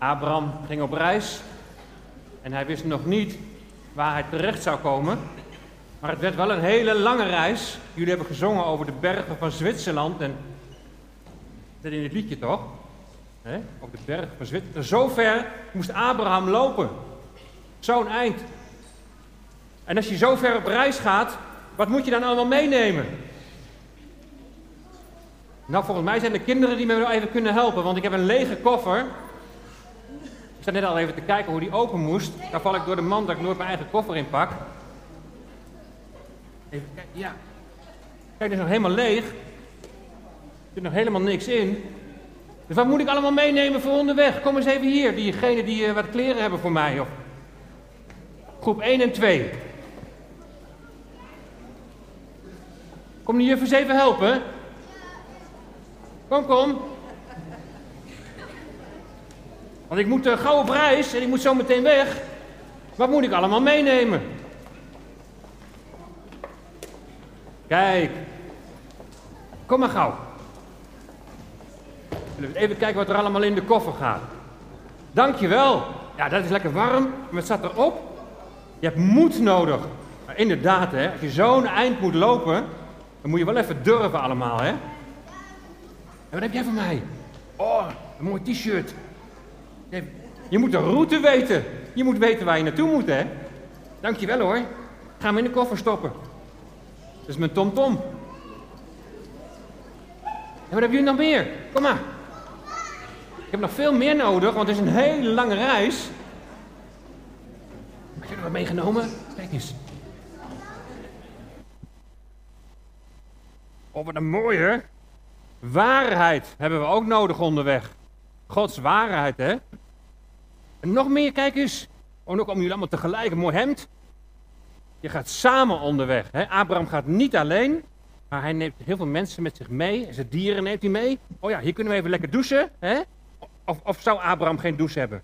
Abraham ging op reis en hij wist nog niet waar hij terecht zou komen. Maar het werd wel een hele lange reis. Jullie hebben gezongen over de bergen van Zwitserland en dat in het liedje toch? He? Op de berg van Zwitserland. Zo ver moest Abraham lopen. Zo'n eind. En als je zo ver op reis gaat, wat moet je dan allemaal meenemen? Nou, volgens mij zijn de kinderen die me wel even kunnen helpen, want ik heb een lege koffer. Ik sta net al even te kijken hoe die open moest. Daar val ik door de man dat ik nooit mijn eigen koffer in pak. Even kijken, ja. Kijk, is nog helemaal leeg. Er zit nog helemaal niks in. Dus wat moet ik allemaal meenemen voor onderweg? Kom eens even hier, diegenen die uh, wat kleren hebben voor mij. Of... Groep 1 en 2. Kom die juffers even helpen? Kom, kom. Want ik moet uh, gauw op reis en ik moet zo meteen weg. Wat moet ik allemaal meenemen? Kijk. Kom maar gauw. Even kijken wat er allemaal in de koffer gaat. Dankjewel. Ja, dat is lekker warm. Maar het staat erop. Je hebt moed nodig. Maar inderdaad, hè, als je zo'n eind moet lopen, dan moet je wel even durven allemaal, hè. En wat heb jij voor mij? Oh, een mooi t-shirt. Je moet de route weten. Je moet weten waar je naartoe moet, hè. Dankjewel hoor. Ga hem in de koffer stoppen. Dat is mijn tomtom. -tom. En wat hebben jullie nog meer? Kom maar. Ik heb nog veel meer nodig, want het is een hele lange reis. Heb je er wat meegenomen? Kijk eens. Oh, wat een mooie. Waarheid hebben we ook nodig onderweg. Gods waarheid, hè? En nog meer, kijk eens. Oh, nog om jullie allemaal tegelijk. Een mooi hemd. Je gaat samen onderweg. Hè? Abraham gaat niet alleen, maar hij neemt heel veel mensen met zich mee. En zijn dieren neemt hij mee. Oh ja, hier kunnen we even lekker douchen. Hè? Of, of zou Abraham geen douche hebben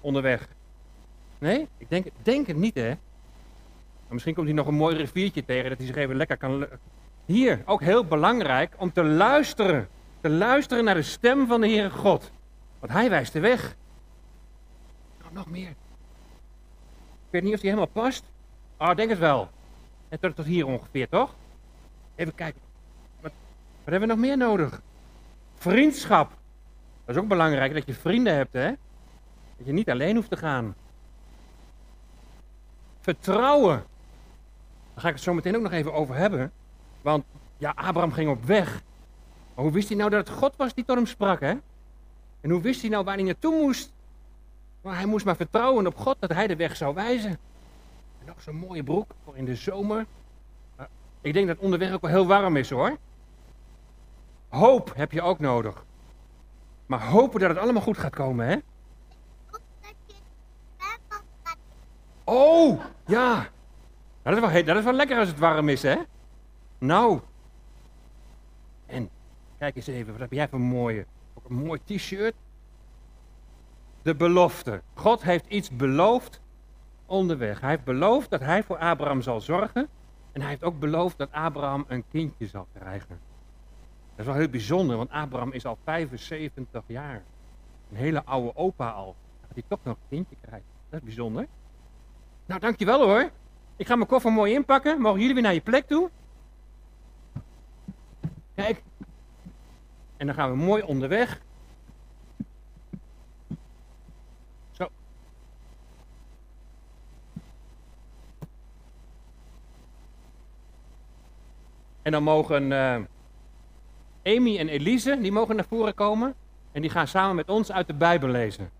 onderweg? Nee? Ik denk, denk het niet, hè? Maar misschien komt hij nog een mooi riviertje tegen dat hij zich even lekker kan. Hier, ook heel belangrijk om te luisteren. Te luisteren naar de stem van de Heere God. Want hij wijst de weg. Nog meer. Ik weet niet of die helemaal past. Oh, denk het wel. En tot, tot hier ongeveer, toch? Even kijken. Wat, wat hebben we nog meer nodig? Vriendschap. Dat is ook belangrijk dat je vrienden hebt, hè? Dat je niet alleen hoeft te gaan. Vertrouwen. Daar ga ik het zo meteen ook nog even over hebben. Want ja, Abraham ging op weg. Maar hoe wist hij nou dat het God was die tot hem sprak, hè? En hoe wist hij nou waar hij naartoe moest? Maar hij moest maar vertrouwen op God dat hij de weg zou wijzen. En nog zo'n mooie broek voor in de zomer. Ik denk dat onderweg ook wel heel warm is hoor. Hoop heb je ook nodig. Maar hopen dat het allemaal goed gaat komen, hè? Oh, ja. Dat is, wel, dat is wel lekker als het warm is, hè? Nou. En, kijk eens even, wat heb jij voor mooie... Ook een mooi t-shirt. De belofte. God heeft iets beloofd onderweg. Hij heeft beloofd dat hij voor Abraham zal zorgen. En hij heeft ook beloofd dat Abraham een kindje zal krijgen. Dat is wel heel bijzonder, want Abraham is al 75 jaar. Een hele oude opa al. Dat hij toch nog een kindje krijgt. Dat is bijzonder. Nou, dankjewel hoor. Ik ga mijn koffer mooi inpakken. Mogen jullie weer naar je plek toe? Kijk. En dan gaan we mooi onderweg. En dan mogen uh, Amy en Elise, die mogen naar voren komen. En die gaan samen met ons uit de Bijbel lezen.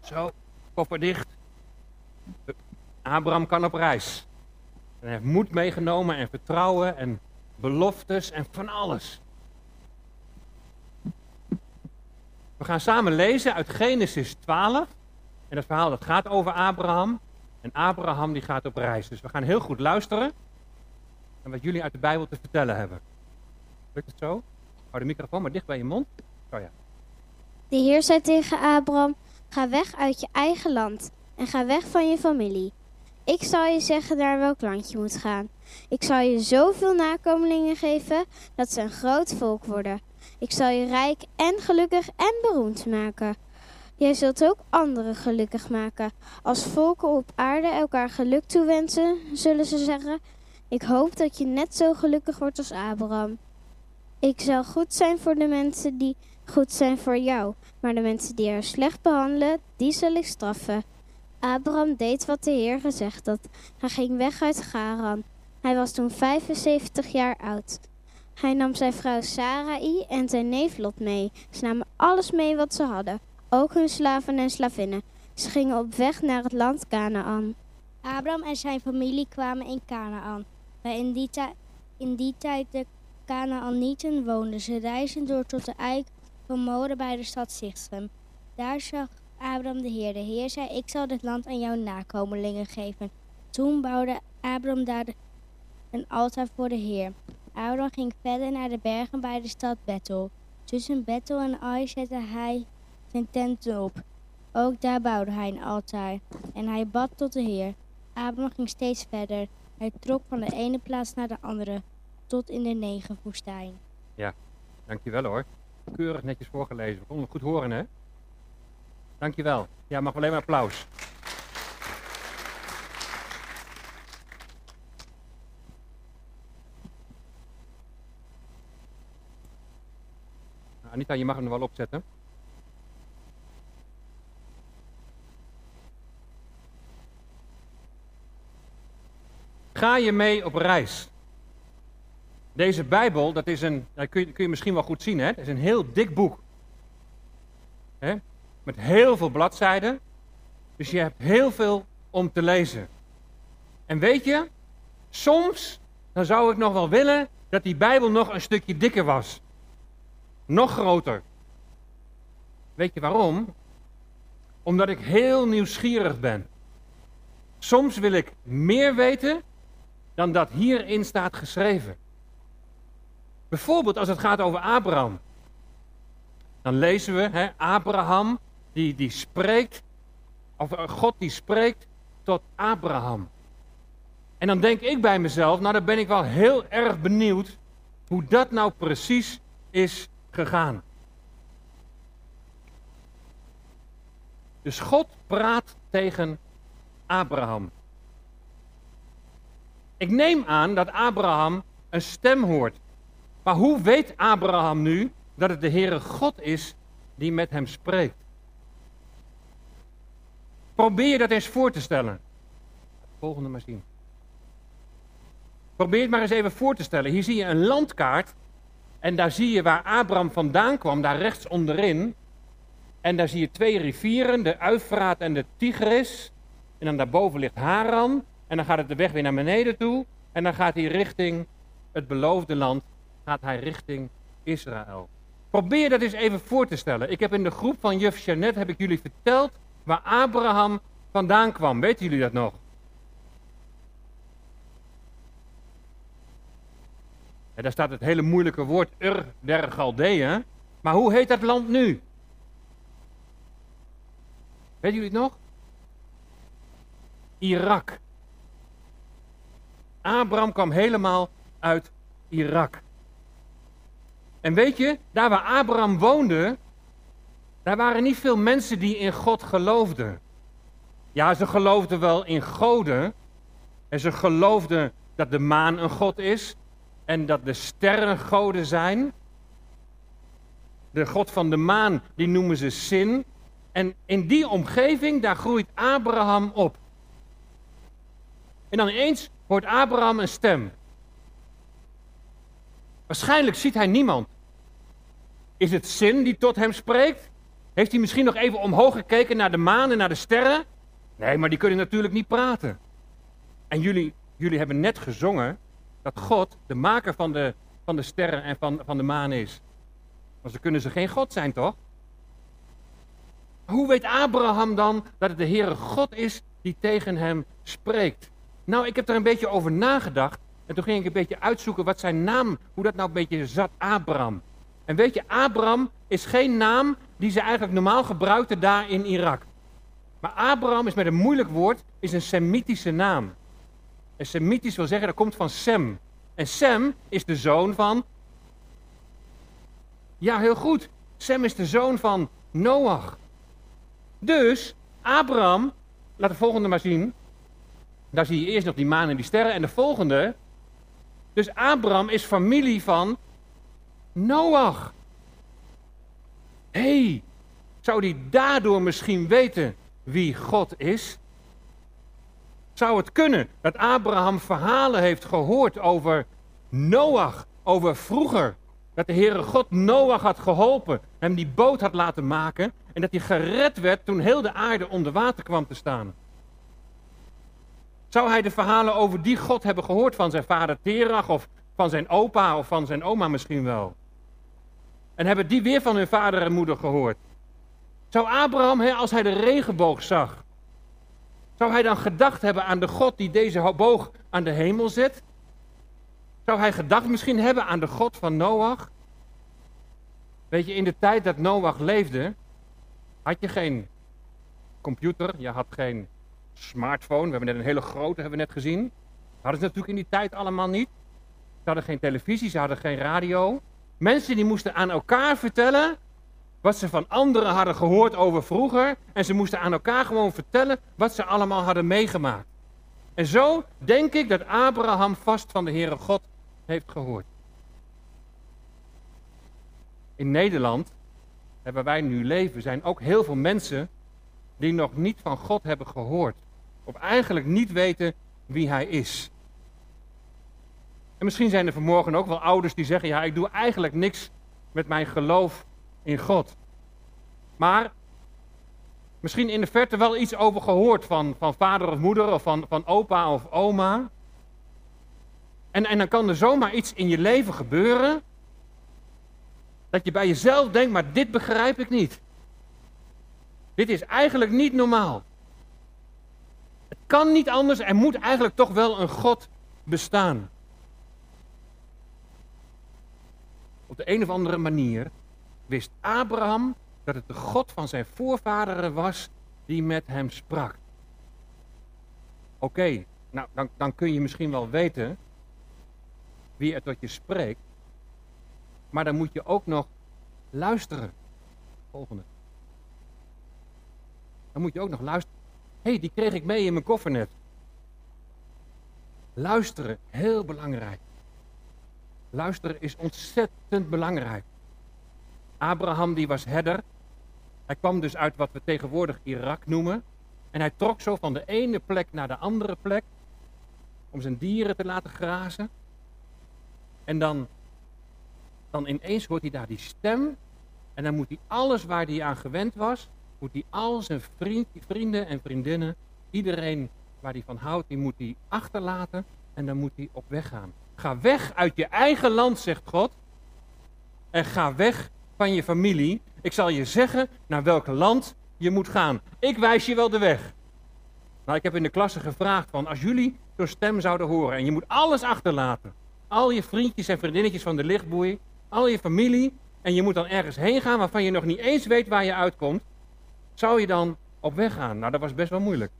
Zo, koffer dicht. Abraham kan op reis. En hij heeft moed meegenomen en vertrouwen en beloftes en van alles. We gaan samen lezen uit Genesis 12. En dat verhaal dat gaat over Abraham. En Abraham die gaat op reis. Dus we gaan heel goed luisteren. En wat jullie uit de Bijbel te vertellen hebben. Lukt het zo? Hou de microfoon maar dicht bij je mond. Zo ja. De Heer zei tegen Abraham: Ga weg uit je eigen land en ga weg van je familie. Ik zal je zeggen naar welk land je moet gaan. Ik zal je zoveel nakomelingen geven dat ze een groot volk worden. Ik zal je rijk en gelukkig en beroemd maken. Jij zult ook anderen gelukkig maken. Als volken op aarde elkaar geluk toewensen, zullen ze zeggen: Ik hoop dat je net zo gelukkig wordt als Abraham. Ik zal goed zijn voor de mensen die goed zijn voor jou, maar de mensen die jou slecht behandelen, die zal ik straffen. Abraham deed wat de Heer gezegd had. Hij ging weg uit Garan. Hij was toen 75 jaar oud. Hij nam zijn vrouw Sarai en zijn neef Lot mee. Ze namen alles mee wat ze hadden, ook hun slaven en slavinnen. Ze gingen op weg naar het land Canaan. Abraham en zijn familie kwamen in Canaan, waar in die, in die tijd de Canaanieten woonden. Ze reisden door tot de eik van More bij de stad Sichem. Daar zag Abraham de Heer. De Heer zei, ik zal dit land aan jouw nakomelingen geven. Toen bouwde Abraham daar een altaar voor de Heer. Abraham ging verder naar de bergen bij de stad Bethel. Tussen Bethel en Ai zette hij zijn tent op. Ook daar bouwde hij een altaar. En hij bad tot de Heer. Abraham ging steeds verder. Hij trok van de ene plaats naar de andere, tot in de Negerwoestijn. Dankjewel hoor. Keurig netjes voorgelezen. We konden het goed horen hè? Dankjewel. Ja, mag alleen maar applaus. Anita, je mag hem er wel opzetten. Ga je mee op reis? Deze Bijbel, dat is een, dat kun je, kun je misschien wel goed zien, hè? Het is een heel dik boek. Hè? Met heel veel bladzijden. Dus je hebt heel veel om te lezen. En weet je, soms dan zou ik nog wel willen dat die Bijbel nog een stukje dikker was. Nog groter. Weet je waarom? Omdat ik heel nieuwsgierig ben. Soms wil ik meer weten dan dat hierin staat geschreven. Bijvoorbeeld als het gaat over Abraham. Dan lezen we, hè, Abraham die, die spreekt, of eh, God die spreekt tot Abraham. En dan denk ik bij mezelf, nou dan ben ik wel heel erg benieuwd hoe dat nou precies is gegaan. Dus God praat tegen Abraham. Ik neem aan dat Abraham een stem hoort. Maar hoe weet Abraham nu dat het de Heere God is die met hem spreekt? Probeer je dat eens voor te stellen. Volgende maar zien. Probeer het maar eens even voor te stellen. Hier zie je een landkaart. En daar zie je waar Abraham vandaan kwam, daar rechts onderin. En daar zie je twee rivieren, de Uifraat en de Tigris. En dan daarboven ligt Haran. En dan gaat het de weg weer naar beneden toe. En dan gaat hij richting het beloofde land. Gaat hij richting Israël. Probeer dat eens even voor te stellen. Ik heb in de groep van juf Jeannette heb ik jullie verteld waar Abraham vandaan kwam. Weten jullie dat nog? Daar staat het hele moeilijke woord Ur der Galdeeën. Maar hoe heet dat land nu? Weet jullie het nog? Irak. Abraham kwam helemaal uit Irak. En weet je, daar waar Abraham woonde, daar waren niet veel mensen die in God geloofden. Ja, ze geloofden wel in goden. En ze geloofden dat de maan een god is. En dat de sterren goden zijn. De god van de maan, die noemen ze Sin. En in die omgeving, daar groeit Abraham op. En dan ineens hoort Abraham een stem. Waarschijnlijk ziet hij niemand. Is het Sin die tot hem spreekt? Heeft hij misschien nog even omhoog gekeken naar de maan en naar de sterren? Nee, maar die kunnen natuurlijk niet praten. En jullie, jullie hebben net gezongen dat God de maker van de, van de sterren en van, van de maan is. Maar ze kunnen ze geen God zijn, toch? Hoe weet Abraham dan dat het de Heere God is die tegen hem spreekt? Nou, ik heb er een beetje over nagedacht. En toen ging ik een beetje uitzoeken wat zijn naam, hoe dat nou een beetje zat, Abraham. En weet je, Abraham is geen naam die ze eigenlijk normaal gebruikten daar in Irak. Maar Abraham is met een moeilijk woord, is een Semitische naam. En Semitisch wil zeggen, dat komt van Sem. En Sem is de zoon van. Ja, heel goed. Sem is de zoon van Noach. Dus Abraham, laat de volgende maar zien. Daar zie je eerst nog die maan en die sterren. En de volgende. Dus Abraham is familie van Noach. Hé, hey, zou die daardoor misschien weten wie God is? Zou het kunnen dat Abraham verhalen heeft gehoord over Noach, over vroeger? Dat de Heere God Noach had geholpen, hem die boot had laten maken en dat hij gered werd toen heel de aarde onder water kwam te staan. Zou hij de verhalen over die God hebben gehoord van zijn vader Terach of van zijn opa of van zijn oma misschien wel? En hebben die weer van hun vader en moeder gehoord? Zou Abraham, als hij de regenboog zag, zou hij dan gedacht hebben aan de God die deze boog aan de hemel zet? Zou hij gedacht misschien hebben aan de God van Noach? Weet je, in de tijd dat Noach leefde, had je geen computer, je had geen smartphone. We hebben net een hele grote, hebben we net gezien. Hadden ze natuurlijk in die tijd allemaal niet. Ze hadden geen televisie, ze hadden geen radio. Mensen die moesten aan elkaar vertellen wat ze van anderen hadden gehoord over vroeger. En ze moesten aan elkaar gewoon vertellen wat ze allemaal hadden meegemaakt. En zo denk ik dat Abraham vast van de Heere God heeft gehoord. In Nederland, waar wij nu leven, zijn ook heel veel mensen die nog niet van God hebben gehoord. Of eigenlijk niet weten wie hij is. En misschien zijn er vanmorgen ook wel ouders die zeggen: Ja, ik doe eigenlijk niks met mijn geloof in God. Maar misschien in de verte wel iets over gehoord van, van vader of moeder of van, van opa of oma. En, en dan kan er zomaar iets in je leven gebeuren. Dat je bij jezelf denkt, maar dit begrijp ik niet. Dit is eigenlijk niet normaal. Het kan niet anders, er moet eigenlijk toch wel een God bestaan. Op de een of andere manier wist Abraham dat het de God van zijn voorvaderen was die met hem sprak. Oké, nou dan, dan kun je misschien wel weten wie er tot je spreekt, maar dan moet je ook nog luisteren. Volgende. Dan moet je ook nog luisteren. Hé, hey, die kreeg ik mee in mijn koffer net. Luisteren, heel belangrijk. Luisteren is ontzettend belangrijk. Abraham die was herder. Hij kwam dus uit wat we tegenwoordig Irak noemen. En hij trok zo van de ene plek naar de andere plek. Om zijn dieren te laten grazen. En dan, dan ineens hoort hij daar die stem. En dan moet hij alles waar hij aan gewend was. Moet hij al zijn vriend, vrienden en vriendinnen. Iedereen waar hij van houdt, die moet hij achterlaten. En dan moet hij op weg gaan. Ga weg uit je eigen land, zegt God. En ga weg van je familie. Ik zal je zeggen naar welk land je moet gaan. Ik wijs je wel de weg. Nou, ik heb in de klasse gevraagd van als jullie zo'n stem zouden horen en je moet alles achterlaten. Al je vriendjes en vriendinnetjes van de lichtboei, al je familie en je moet dan ergens heen gaan waarvan je nog niet eens weet waar je uitkomt. Zou je dan op weg gaan? Nou, dat was best wel moeilijk.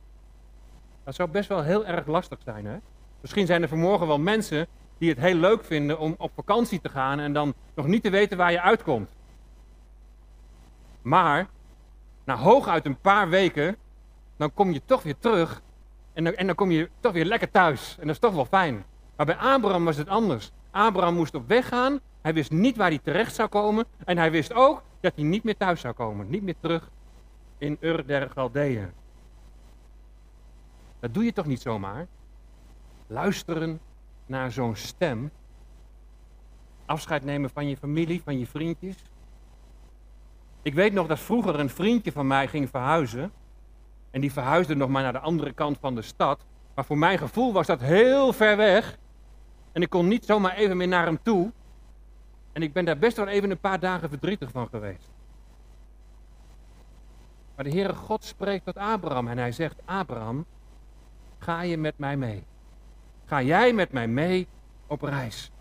Dat zou best wel heel erg lastig zijn, hè? Misschien zijn er vanmorgen wel mensen die het heel leuk vinden om op vakantie te gaan en dan nog niet te weten waar je uitkomt. Maar, na hooguit een paar weken, dan kom je toch weer terug en dan, en dan kom je toch weer lekker thuis. En dat is toch wel fijn. Maar bij Abraham was het anders. Abraham moest op weg gaan, hij wist niet waar hij terecht zou komen en hij wist ook dat hij niet meer thuis zou komen, niet meer terug in Ur der Galdeeën. Dat doe je toch niet zomaar? Luisteren naar zo'n stem. Afscheid nemen van je familie, van je vriendjes. Ik weet nog dat vroeger een vriendje van mij ging verhuizen. En die verhuisde nog maar naar de andere kant van de stad. Maar voor mijn gevoel was dat heel ver weg. En ik kon niet zomaar even meer naar hem toe. En ik ben daar best wel even een paar dagen verdrietig van geweest. Maar de Heere God spreekt tot Abraham en hij zegt, Abraham, ga je met mij mee? Ga jij met mij mee op reis?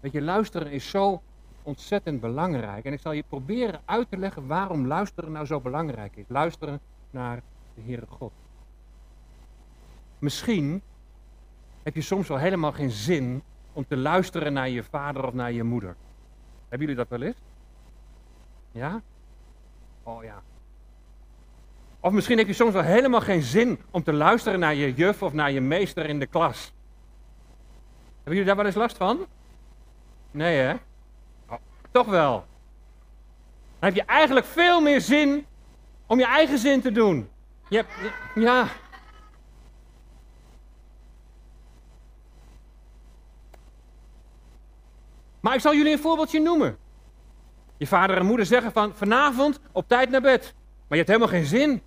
Weet je, luisteren is zo ontzettend belangrijk. En ik zal je proberen uit te leggen waarom luisteren nou zo belangrijk is. Luisteren naar de Heere God. misschien heb je soms wel helemaal geen zin om te luisteren naar je vader of naar je moeder. Hebben jullie dat wel eens? Ja? Oh ja. Of misschien heb je soms wel helemaal geen zin om te luisteren naar je juf of naar je meester in de klas. Hebben jullie daar wel eens last van? Nee hè? Toch wel. Dan heb je eigenlijk veel meer zin om je eigen zin te doen. Je hebt, ja. Maar ik zal jullie een voorbeeldje noemen. Je vader en moeder zeggen van vanavond op tijd naar bed. Maar je hebt helemaal geen zin. Je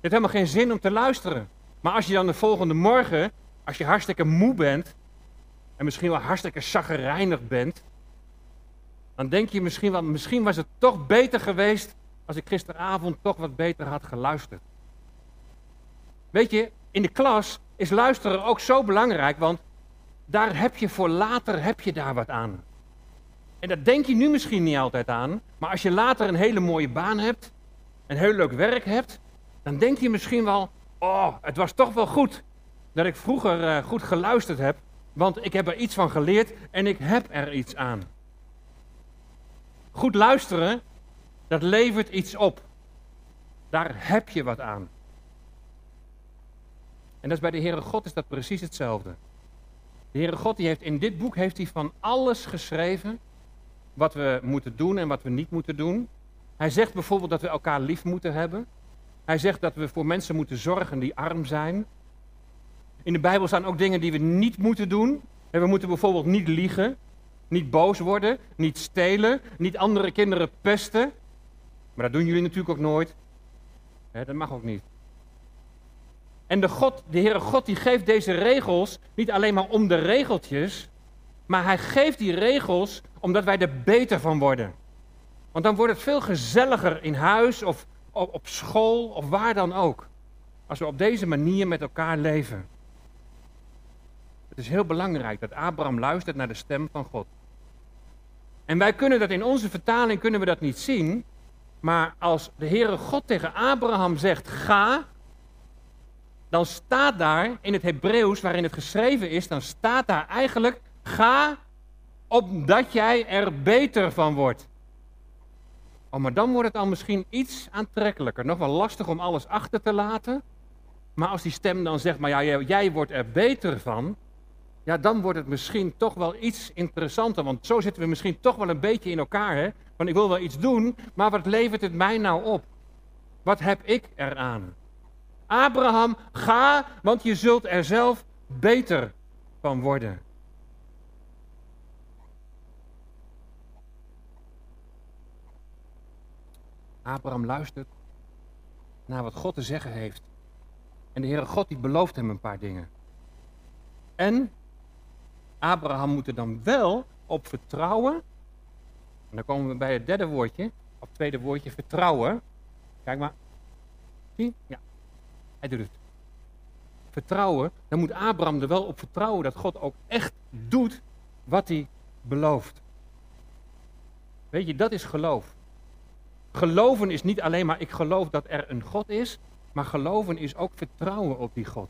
hebt helemaal geen zin om te luisteren. Maar als je dan de volgende morgen, als je hartstikke moe bent en misschien wel hartstikke chagrijnig bent, dan denk je misschien wel, misschien was het toch beter geweest als ik gisteravond toch wat beter had geluisterd. Weet je, in de klas is luisteren ook zo belangrijk, want daar heb je voor later heb je daar wat aan. En dat denk je nu misschien niet altijd aan, maar als je later een hele mooie baan hebt, een heel leuk werk hebt, dan denk je misschien wel, oh, het was toch wel goed dat ik vroeger uh, goed geluisterd heb, want ik heb er iets van geleerd en ik heb er iets aan. Goed luisteren, dat levert iets op. Daar heb je wat aan. En dat is bij de Heere God is dat precies hetzelfde. De Heere God die heeft in dit boek heeft hij van alles geschreven wat we moeten doen en wat we niet moeten doen. Hij zegt bijvoorbeeld dat we elkaar lief moeten hebben. Hij zegt dat we voor mensen moeten zorgen die arm zijn. In de Bijbel staan ook dingen die we niet moeten doen. En we moeten bijvoorbeeld niet liegen, niet boos worden, niet stelen, niet andere kinderen pesten. Maar dat doen jullie natuurlijk ook nooit. dat mag ook niet. En de, God, de Heere God die geeft deze regels niet alleen maar om de regeltjes, maar hij geeft die regels omdat wij er beter van worden. Want dan wordt het veel gezelliger in huis of op school of waar dan ook. Als we op deze manier met elkaar leven. Het is heel belangrijk dat Abraham luistert naar de stem van God. En wij kunnen dat in onze vertaling kunnen we dat niet zien. Maar als de Heere God tegen Abraham zegt: ga, dan staat daar in het Hebreeuws waarin het geschreven is, dan staat daar eigenlijk: ga opdat jij er beter van wordt. Oh, maar dan wordt het al misschien iets aantrekkelijker. Nog wel lastig om alles achter te laten. Maar als die stem dan zegt, maar ja, jij wordt er beter van. Ja, dan wordt het misschien toch wel iets interessanter. Want zo zitten we misschien toch wel een beetje in elkaar. Hè? Want ik wil wel iets doen, maar wat levert het mij nou op? Wat heb ik eraan? Abraham, ga, want je zult er zelf beter van worden. Abraham luistert naar wat God te zeggen heeft. En de Heere God die belooft hem een paar dingen. En Abraham moet er dan wel op vertrouwen. En dan komen we bij het derde woordje, of het tweede woordje, vertrouwen. Kijk maar. Zie? Ja, hij doet het. Vertrouwen, dan moet Abraham er wel op vertrouwen dat God ook echt doet wat hij belooft. Weet je, dat is geloof. Geloven is niet alleen maar ik geloof dat er een God is, maar geloven is ook vertrouwen op die God.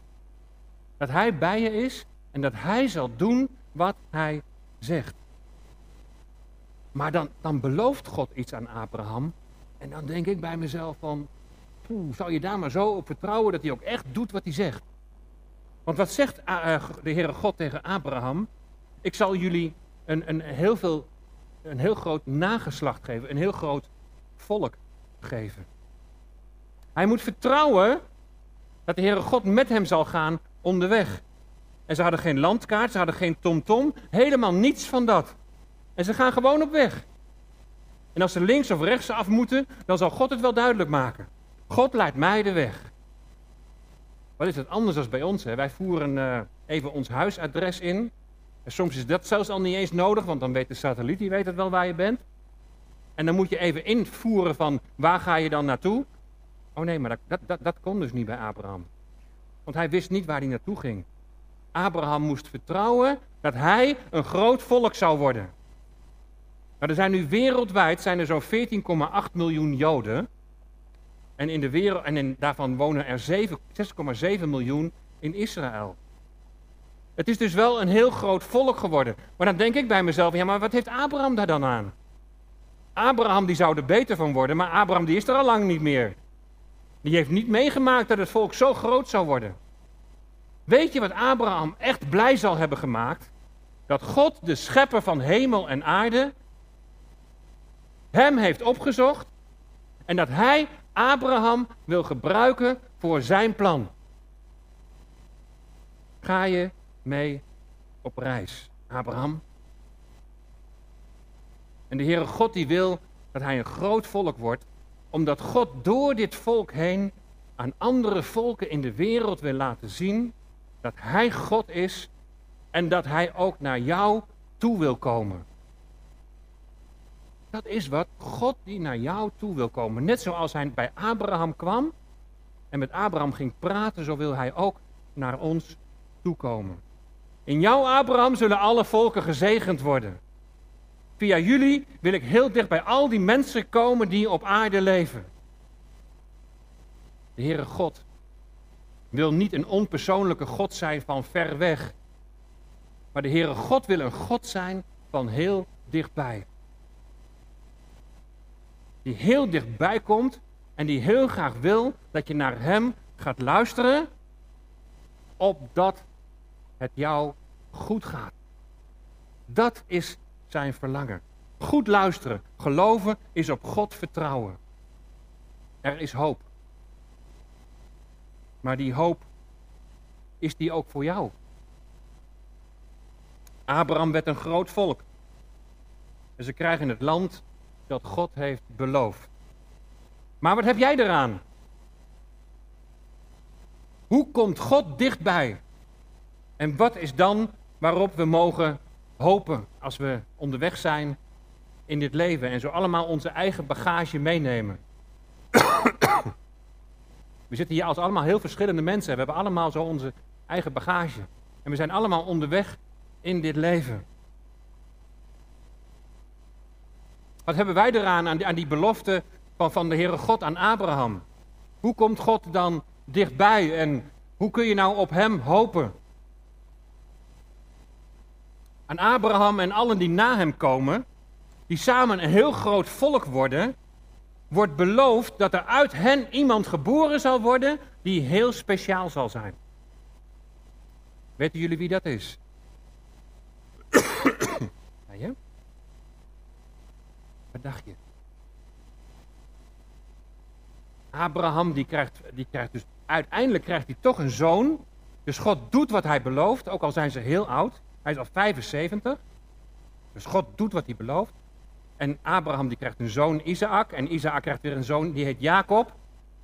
Dat Hij bij je is en dat Hij zal doen wat Hij zegt. Maar dan, dan belooft God iets aan Abraham. En dan denk ik bij mezelf van, zou je daar maar zo op vertrouwen dat hij ook echt doet wat hij zegt? Want wat zegt eh, eh, de Heere God tegen Abraham? Ik zal jullie een, een, heel veel, een heel groot nageslacht geven, een heel groot volk geven. Hij moet vertrouwen dat de Heere God met hem zal gaan onderweg. En ze hadden geen landkaart, ze hadden geen tomtom, helemaal niets van dat. En ze gaan gewoon op weg. En als ze links of rechts af moeten, dan zal God het wel duidelijk maken. God leidt mij de weg. Wat is het anders dan bij ons? Hè? Wij voeren uh, even ons huisadres in. En soms is dat zelfs al niet eens nodig, want dan weet de satelliet, die weet het wel waar je bent. En dan moet je even invoeren van waar ga je dan naartoe? Oh nee, maar dat, dat, dat kon dus niet bij Abraham. Want hij wist niet waar hij naartoe ging. Abraham moest vertrouwen dat hij een groot volk zou worden. Maar er zijn nu wereldwijd zijn er zo'n 14,8 miljoen Joden. En, in de wereld, en daarvan wonen er 6,7 miljoen in Israël. Het is dus wel een heel groot volk geworden. Maar dan denk ik bij mezelf, ja, maar wat heeft Abraham daar dan aan? Abraham die zou er beter van worden, maar Abraham die is er al lang niet meer. Die heeft niet meegemaakt dat het volk zo groot zou worden. Weet je wat Abraham echt blij zal hebben gemaakt? Dat God, de schepper van hemel en aarde, hem heeft opgezocht en dat hij Abraham wil gebruiken voor zijn plan. Ga je mee op reis, Abraham? En de Heere God die wil dat hij een groot volk wordt, omdat God door dit volk heen aan andere volken in de wereld wil laten zien dat hij God is en dat hij ook naar jou toe wil komen. Dat is wat God die naar jou toe wil komen. Net zoals hij bij Abraham kwam en met Abraham ging praten, zo wil hij ook naar ons toekomen. In jou, Abraham, zullen alle volken gezegend worden. Via jullie wil ik heel dicht bij al die mensen komen die op aarde leven. De Heere God wil niet een onpersoonlijke God zijn van ver weg. Maar de Heere God wil een God zijn van heel dichtbij. Die heel dichtbij komt en die heel graag wil dat je naar Hem gaat luisteren, opdat het jou goed gaat. Dat is zijn verlangen. Goed luisteren, geloven is op God vertrouwen. Er is hoop. Maar die hoop, is die ook voor jou? Abraham werd een groot volk. En ze krijgen het land dat God heeft beloofd. Maar wat heb jij eraan? Hoe komt God dichtbij? En wat is dan waarop we mogen hopen als we onderweg zijn in dit leven en zo allemaal onze eigen bagage meenemen? We zitten hier als allemaal heel verschillende mensen. We hebben allemaal zo onze eigen bagage. En we zijn allemaal onderweg in dit leven. Wat hebben wij eraan aan die, aan die belofte van, van de Heere God aan Abraham? Hoe komt God dan dichtbij en hoe kun je nou op Hem hopen? Aan Abraham en allen die na hem komen, die samen een heel groot volk worden, wordt beloofd dat er uit hen iemand geboren zal worden die heel speciaal zal zijn. Weten jullie wie dat is? ja? Wat dacht je? Abraham die krijgt, die krijgt dus uiteindelijk krijgt hij toch een zoon. Dus God doet wat hij belooft, ook al zijn ze heel oud. Hij is al 75. Dus God doet wat hij belooft. En Abraham die krijgt een zoon Isaac. En Isaac krijgt weer een zoon die heet Jacob.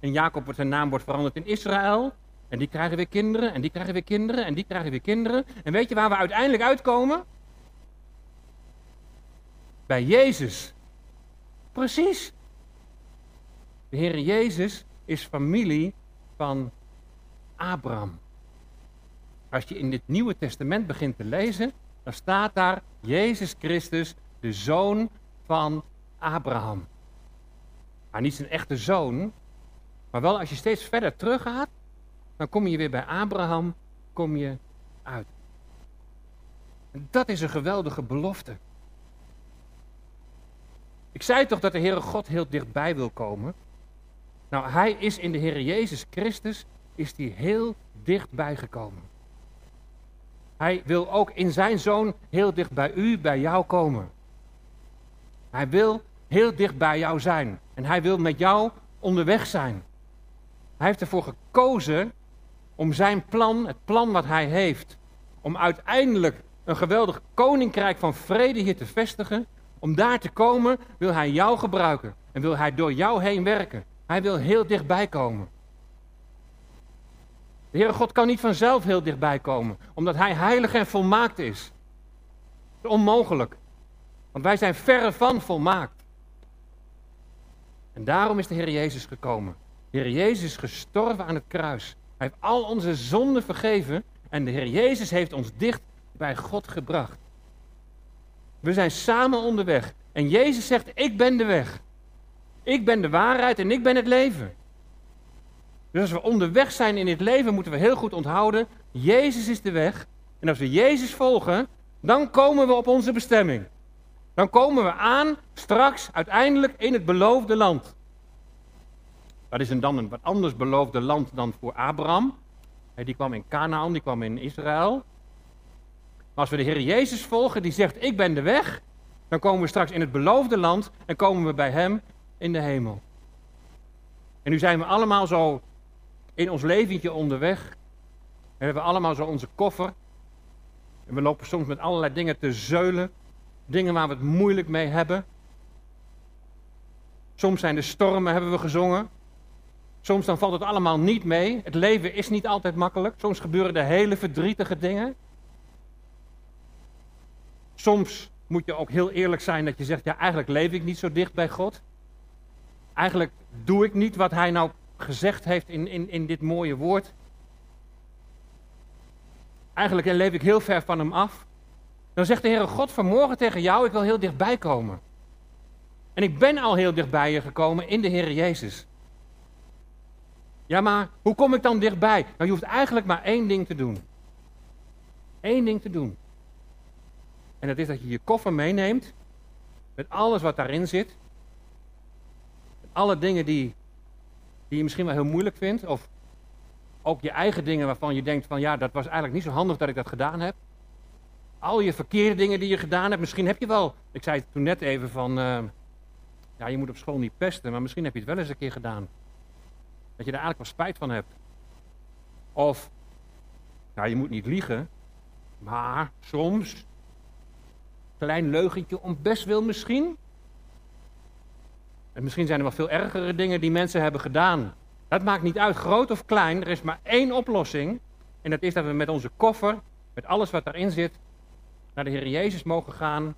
En Jacob wordt zijn naam wordt veranderd in Israël. En die krijgen weer kinderen. En die krijgen weer kinderen. En die krijgen weer kinderen. En weet je waar we uiteindelijk uitkomen? Bij Jezus. Precies. De Heer Jezus is familie van Abraham. Als je in dit Nieuwe Testament begint te lezen, dan staat daar Jezus Christus, de zoon van Abraham. Maar niet zijn echte zoon, maar wel als je steeds verder teruggaat, dan kom je weer bij Abraham, kom je uit. En dat is een geweldige belofte. Ik zei toch dat de Heere God heel dichtbij wil komen? Nou, hij is in de Heere Jezus Christus, is hij heel dichtbij gekomen. Hij wil ook in zijn zoon heel dicht bij u, bij jou komen. Hij wil heel dicht bij jou zijn. En hij wil met jou onderweg zijn. Hij heeft ervoor gekozen om zijn plan, het plan wat hij heeft, om uiteindelijk een geweldig koninkrijk van vrede hier te vestigen. Om daar te komen wil hij jou gebruiken en wil hij door jou heen werken. Hij wil heel dichtbij komen. De Heere God kan niet vanzelf heel dichtbij komen, omdat Hij heilig en volmaakt is. Dat is onmogelijk, want wij zijn verre van volmaakt. En daarom is de Heer Jezus gekomen. De Heer Jezus is gestorven aan het kruis. Hij heeft al onze zonden vergeven en de Heer Jezus heeft ons dicht bij God gebracht. We zijn samen onderweg en Jezus zegt, ik ben de weg. Ik ben de waarheid en ik ben het leven. Dus als we onderweg zijn in dit leven, moeten we heel goed onthouden: Jezus is de weg. En als we Jezus volgen, dan komen we op onze bestemming. Dan komen we aan straks uiteindelijk in het beloofde land. Dat is een dan een wat anders beloofde land dan voor Abraham. Die kwam in Canaan, die kwam in Israël. Maar als we de Heer Jezus volgen, die zegt: Ik ben de weg, dan komen we straks in het beloofde land en komen we bij Hem in de hemel. En nu zijn we allemaal zo in ons leventje onderweg. We hebben allemaal zo onze koffer. En we lopen soms met allerlei dingen te zeulen. Dingen waar we het moeilijk mee hebben. Soms zijn de stormen, hebben we gezongen. Soms dan valt het allemaal niet mee. Het leven is niet altijd makkelijk. Soms gebeuren er hele verdrietige dingen. Soms moet je ook heel eerlijk zijn dat je zegt, ja eigenlijk leef ik niet zo dicht bij God. Eigenlijk doe ik niet wat hij nou gezegd heeft in, in, in dit mooie woord. Eigenlijk leef ik heel ver van hem af. Dan zegt de Heere God vanmorgen tegen jou, ik wil heel dichtbij komen. En ik ben al heel dichtbij je gekomen in de Heere Jezus. Ja, maar hoe kom ik dan dichtbij? Nou, je hoeft eigenlijk maar één ding te doen. Eén ding te doen. En dat is dat je je koffer meeneemt. Met alles wat daarin zit. Met alle dingen die, die je misschien wel heel moeilijk vindt. Of ook je eigen dingen waarvan je denkt van ja, dat was eigenlijk niet zo handig dat ik dat gedaan heb. Al je verkeerde dingen die je gedaan hebt. Misschien heb je wel, ik zei het toen net even van, uh, ja je moet op school niet pesten. Maar misschien heb je het wel eens een keer gedaan. Dat je er eigenlijk wel spijt van hebt. Of, nou je moet niet liegen. Maar soms klein leugentje om best wil misschien. En misschien zijn er wel veel ergere dingen die mensen hebben gedaan. Dat maakt niet uit, groot of klein. Er is maar één oplossing. En dat is dat we met onze koffer, met alles wat daarin zit, naar de Heer Jezus mogen gaan.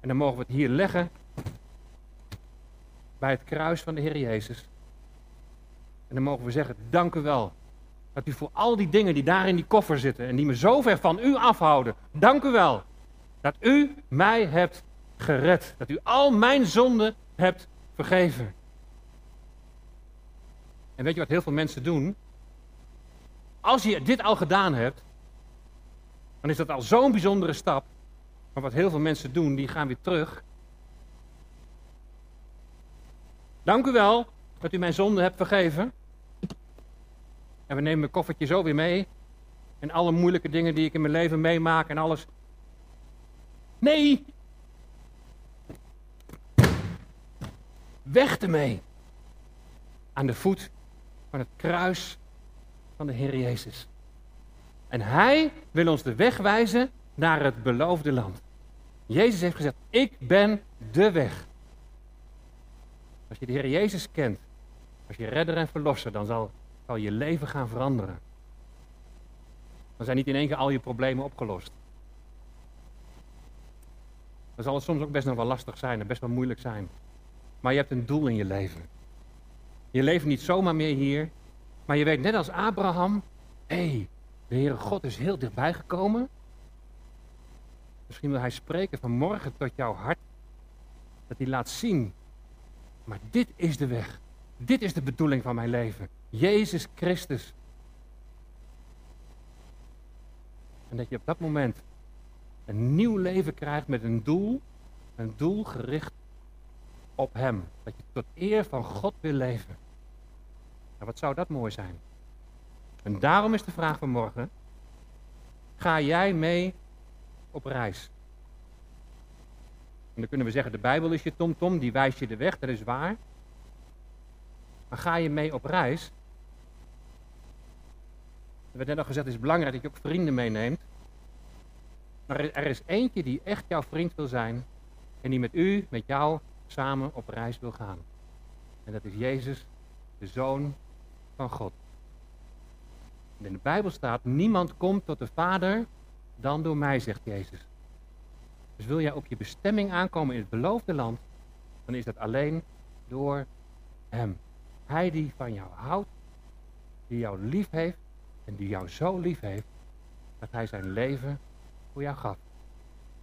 En dan mogen we het hier leggen. Bij het kruis van de Heer Jezus. En dan mogen we zeggen, dank u wel. Dat u voor al die dingen die daar in die koffer zitten en die me zo ver van u afhouden, dank u wel. Dat u mij hebt gered. Dat u al mijn zonden hebt vergeven. En weet je wat heel veel mensen doen? Als je dit al gedaan hebt, dan is dat al zo'n bijzondere stap. Maar wat heel veel mensen doen, die gaan weer terug. Dank u wel dat u mijn zonde hebt vergeven. En we nemen mijn koffertje zo weer mee. En alle moeilijke dingen die ik in mijn leven meemaak en alles. Nee! Weg ermee. Aan de voet van het kruis van de Heer Jezus. En Hij wil ons de weg wijzen naar het beloofde land. Jezus heeft gezegd, ik ben de weg. Als je de Heer Jezus kent, als je redder en verlosser, dan zal, zal je leven gaan veranderen. Dan zijn niet in één keer al je problemen opgelost. Dan zal het soms ook best nog wel lastig zijn en best wel moeilijk zijn. Maar je hebt een doel in je leven. Je leeft niet zomaar meer hier, maar je weet net als Abraham, hé, hey, de Heere God is heel dichtbij gekomen. Misschien wil hij spreken vanmorgen tot jouw hart, dat hij laat zien, maar dit is de weg. Dit is de bedoeling van mijn leven. Jezus Christus. En dat je op dat moment een nieuw leven krijgt met een doel, een doel gericht op Hem. Dat je tot eer van God wil leven. Nou, wat zou dat mooi zijn? En daarom is de vraag van morgen: ga jij mee op reis? En dan kunnen we zeggen: de Bijbel is je tomtom, die wijst je de weg, dat is waar. Maar ga je mee op reis? Er werd net al gezegd: het is belangrijk dat je ook vrienden meeneemt. Maar er is eentje die echt jouw vriend wil zijn en die met u, met jou, samen op reis wil gaan. En dat is Jezus, de Zoon van God. In de Bijbel staat, niemand komt tot de Vader dan door mij, zegt Jezus. Dus wil jij op je bestemming aankomen in het beloofde land, dan is dat alleen door Hem. Hij die van jou houdt, die jou lief heeft en die jou zo lief heeft, dat Hij zijn leven voor jou gaf.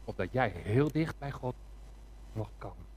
Opdat jij heel dicht bij God mocht komen.